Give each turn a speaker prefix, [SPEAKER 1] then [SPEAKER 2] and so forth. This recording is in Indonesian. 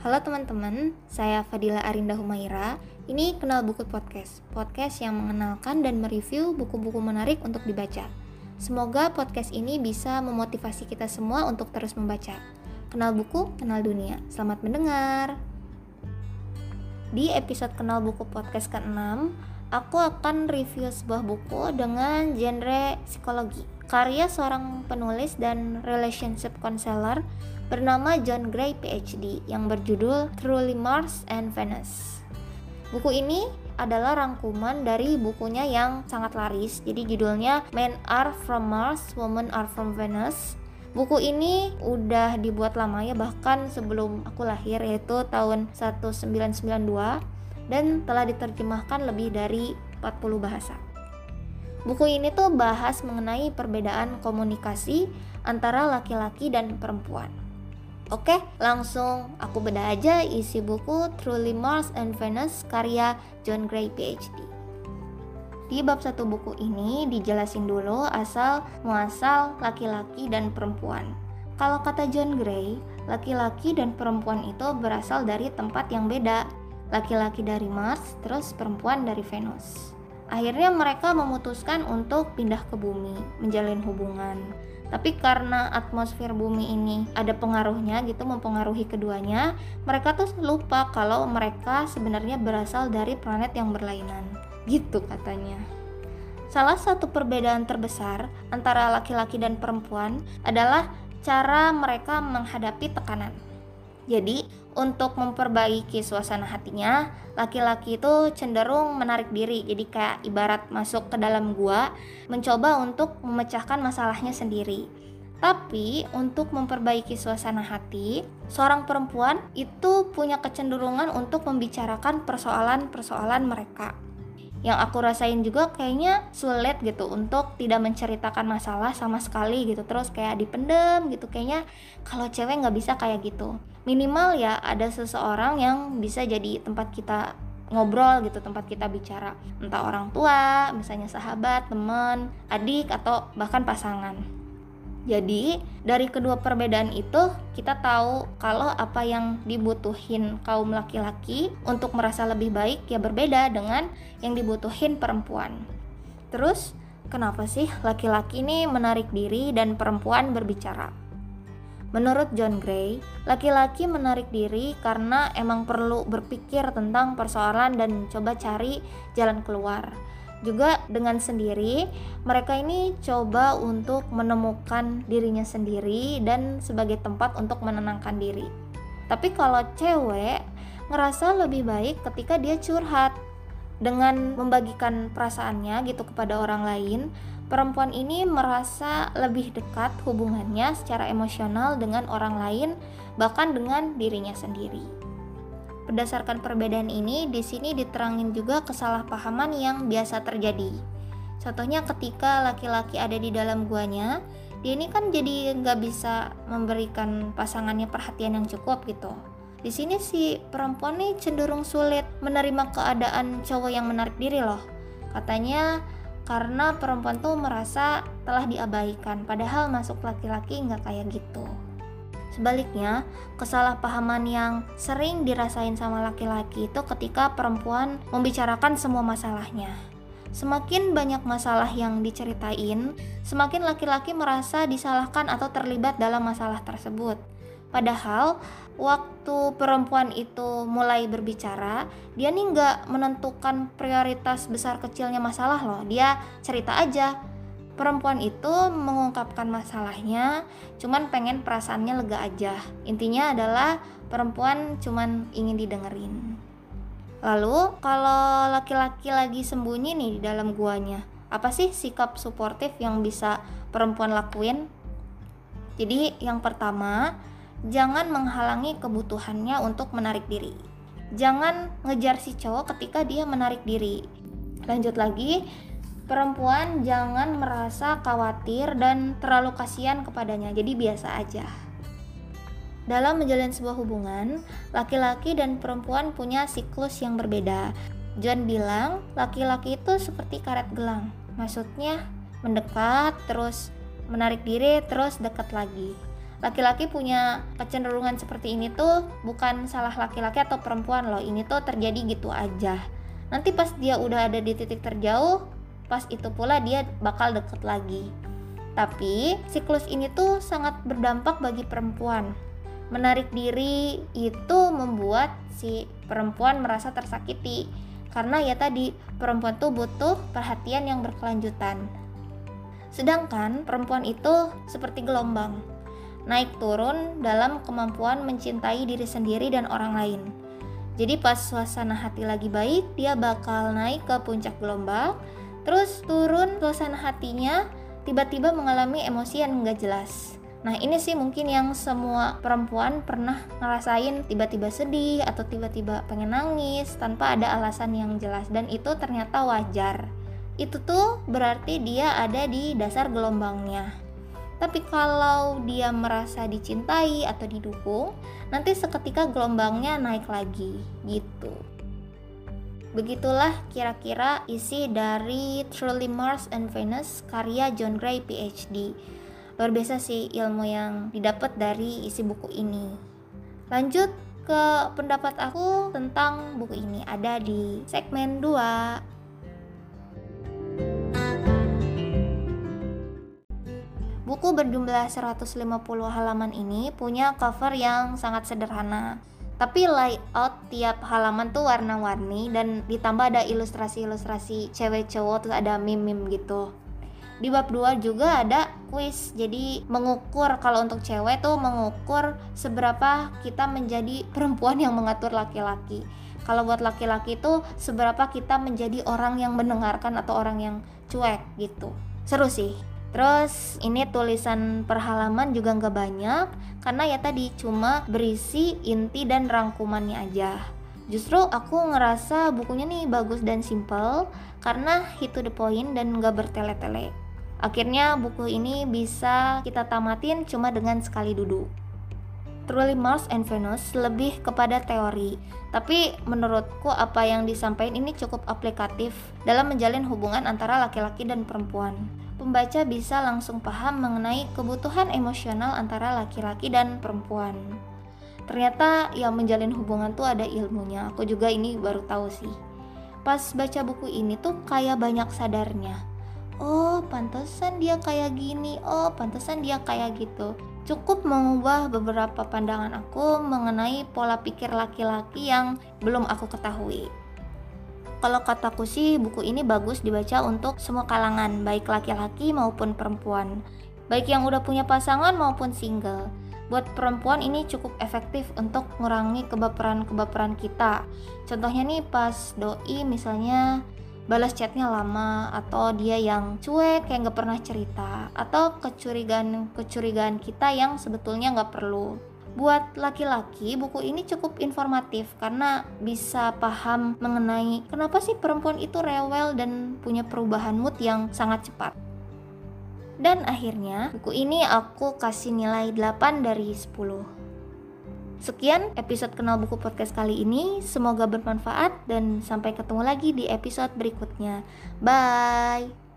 [SPEAKER 1] Halo teman-teman, saya Fadila Arinda Humaira. Ini Kenal Buku Podcast, podcast yang mengenalkan dan mereview buku-buku menarik untuk dibaca. Semoga podcast ini bisa memotivasi kita semua untuk terus membaca. Kenal buku, kenal dunia. Selamat mendengar. Di episode Kenal Buku Podcast ke-6, aku akan review sebuah buku dengan genre psikologi. Karya seorang penulis dan relationship counselor bernama John Gray PhD yang berjudul Truly Mars and Venus. Buku ini adalah rangkuman dari bukunya yang sangat laris. Jadi judulnya Men Are From Mars, Women Are From Venus. Buku ini udah dibuat lama ya bahkan sebelum aku lahir yaitu tahun 1992 dan telah diterjemahkan lebih dari 40 bahasa. Buku ini tuh bahas mengenai perbedaan komunikasi antara laki-laki dan perempuan. Oke, langsung aku beda aja isi buku Truly Mars and Venus karya John Gray PhD. Di bab satu buku ini dijelasin dulu asal muasal laki-laki dan perempuan. Kalau kata John Gray, laki-laki dan perempuan itu berasal dari tempat yang beda. Laki-laki dari Mars, terus perempuan dari Venus. Akhirnya mereka memutuskan untuk pindah ke bumi, menjalin hubungan. Tapi karena atmosfer bumi ini ada pengaruhnya gitu mempengaruhi keduanya, mereka tuh lupa kalau mereka sebenarnya berasal dari planet yang berlainan. Gitu katanya. Salah satu perbedaan terbesar antara laki-laki dan perempuan adalah cara mereka menghadapi tekanan. Jadi, untuk memperbaiki suasana hatinya, laki-laki itu cenderung menarik diri. Jadi kayak ibarat masuk ke dalam gua, mencoba untuk memecahkan masalahnya sendiri. Tapi untuk memperbaiki suasana hati, seorang perempuan itu punya kecenderungan untuk membicarakan persoalan-persoalan mereka yang aku rasain juga kayaknya sulit gitu untuk tidak menceritakan masalah sama sekali gitu. Terus kayak dipendem gitu. Kayaknya kalau cewek nggak bisa kayak gitu. Minimal ya ada seseorang yang bisa jadi tempat kita ngobrol gitu tempat kita bicara. Entah orang tua misalnya sahabat teman adik atau bahkan pasangan jadi, dari kedua perbedaan itu, kita tahu kalau apa yang dibutuhin kaum laki-laki untuk merasa lebih baik ya berbeda dengan yang dibutuhin perempuan. Terus, kenapa sih laki-laki ini menarik diri dan perempuan berbicara? Menurut John Gray, laki-laki menarik diri karena emang perlu berpikir tentang persoalan dan coba cari jalan keluar juga dengan sendiri mereka ini coba untuk menemukan dirinya sendiri dan sebagai tempat untuk menenangkan diri. Tapi kalau cewek ngerasa lebih baik ketika dia curhat. Dengan membagikan perasaannya gitu kepada orang lain perempuan ini merasa lebih dekat hubungannya secara emosional dengan orang lain bahkan dengan dirinya sendiri Berdasarkan perbedaan ini, di sini diterangin juga kesalahpahaman yang biasa terjadi. Contohnya ketika laki-laki ada di dalam guanya, dia ini kan jadi nggak bisa memberikan pasangannya perhatian yang cukup gitu. Di sini si perempuan nih cenderung sulit menerima keadaan cowok yang menarik diri loh. Katanya karena perempuan tuh merasa telah diabaikan, padahal masuk laki-laki nggak kayak gitu. Sebaliknya, kesalahpahaman yang sering dirasain sama laki-laki itu ketika perempuan membicarakan semua masalahnya. Semakin banyak masalah yang diceritain, semakin laki-laki merasa disalahkan atau terlibat dalam masalah tersebut. Padahal waktu perempuan itu mulai berbicara, dia nih nggak menentukan prioritas besar kecilnya masalah loh. Dia cerita aja, perempuan itu mengungkapkan masalahnya cuman pengen perasaannya lega aja. Intinya adalah perempuan cuman ingin didengerin. Lalu kalau laki-laki lagi sembunyi nih di dalam guanya apa sih sikap suportif yang bisa perempuan lakuin? Jadi yang pertama jangan menghalangi kebutuhannya untuk menarik diri. Jangan ngejar si cowok ketika dia menarik diri. Lanjut lagi perempuan jangan merasa khawatir dan terlalu kasihan kepadanya, jadi biasa aja. Dalam menjalin sebuah hubungan, laki-laki dan perempuan punya siklus yang berbeda. John bilang, laki-laki itu seperti karet gelang. Maksudnya, mendekat, terus menarik diri, terus dekat lagi. laki-laki punya kecenderungan seperti ini tuh bukan salah laki-laki atau perempuan loh ini tuh terjadi gitu aja nanti pas dia udah ada di titik terjauh pas itu pula dia bakal deket lagi. Tapi siklus ini tuh sangat berdampak bagi perempuan. Menarik diri itu membuat si perempuan merasa tersakiti. Karena ya tadi perempuan tuh butuh perhatian yang berkelanjutan. Sedangkan perempuan itu seperti gelombang. Naik turun dalam kemampuan mencintai diri sendiri dan orang lain. Jadi pas suasana hati lagi baik, dia bakal naik ke puncak gelombang, terus turun suasana hatinya tiba-tiba mengalami emosi yang nggak jelas. Nah ini sih mungkin yang semua perempuan pernah ngerasain tiba-tiba sedih atau tiba-tiba pengen nangis tanpa ada alasan yang jelas dan itu ternyata wajar. Itu tuh berarti dia ada di dasar gelombangnya. Tapi kalau dia merasa dicintai atau didukung, nanti seketika gelombangnya naik lagi gitu. Begitulah kira-kira isi dari Truly Mars and Venus karya John Gray PhD. Luar biasa sih ilmu yang didapat dari isi buku ini. Lanjut ke pendapat aku tentang buku ini ada di segmen 2 Buku berjumlah 150 halaman ini punya cover yang sangat sederhana. Tapi layout tiap halaman tuh warna-warni dan ditambah ada ilustrasi-ilustrasi cewek cowok terus ada meme-meme gitu. Di bab 2 juga ada quiz. Jadi mengukur kalau untuk cewek tuh mengukur seberapa kita menjadi perempuan yang mengatur laki-laki. Kalau buat laki-laki tuh seberapa kita menjadi orang yang mendengarkan atau orang yang cuek gitu. Seru sih. Terus ini tulisan per halaman juga nggak banyak karena ya tadi cuma berisi inti dan rangkumannya aja. Justru aku ngerasa bukunya nih bagus dan simple karena hit to the point dan nggak bertele-tele. Akhirnya buku ini bisa kita tamatin cuma dengan sekali duduk. Truly Mars and Venus lebih kepada teori, tapi menurutku apa yang disampaikan ini cukup aplikatif dalam menjalin hubungan antara laki-laki dan perempuan pembaca bisa langsung paham mengenai kebutuhan emosional antara laki-laki dan perempuan. Ternyata yang menjalin hubungan tuh ada ilmunya. Aku juga ini baru tahu sih. Pas baca buku ini tuh kayak banyak sadarnya. Oh, pantesan dia kayak gini. Oh, pantesan dia kayak gitu. Cukup mengubah beberapa pandangan aku mengenai pola pikir laki-laki yang belum aku ketahui. Kalau kataku sih buku ini bagus dibaca untuk semua kalangan, baik laki-laki maupun perempuan. Baik yang udah punya pasangan maupun single. Buat perempuan ini cukup efektif untuk mengurangi kebaperan-kebaperan kita. Contohnya nih pas doi misalnya balas chatnya lama atau dia yang cuek kayak nggak pernah cerita atau kecurigaan-kecurigaan kita yang sebetulnya nggak perlu Buat laki-laki, buku ini cukup informatif karena bisa paham mengenai kenapa sih perempuan itu rewel dan punya perubahan mood yang sangat cepat. Dan akhirnya, buku ini aku kasih nilai 8 dari 10. Sekian episode Kenal Buku Podcast kali ini. Semoga bermanfaat dan sampai ketemu lagi di episode berikutnya. Bye.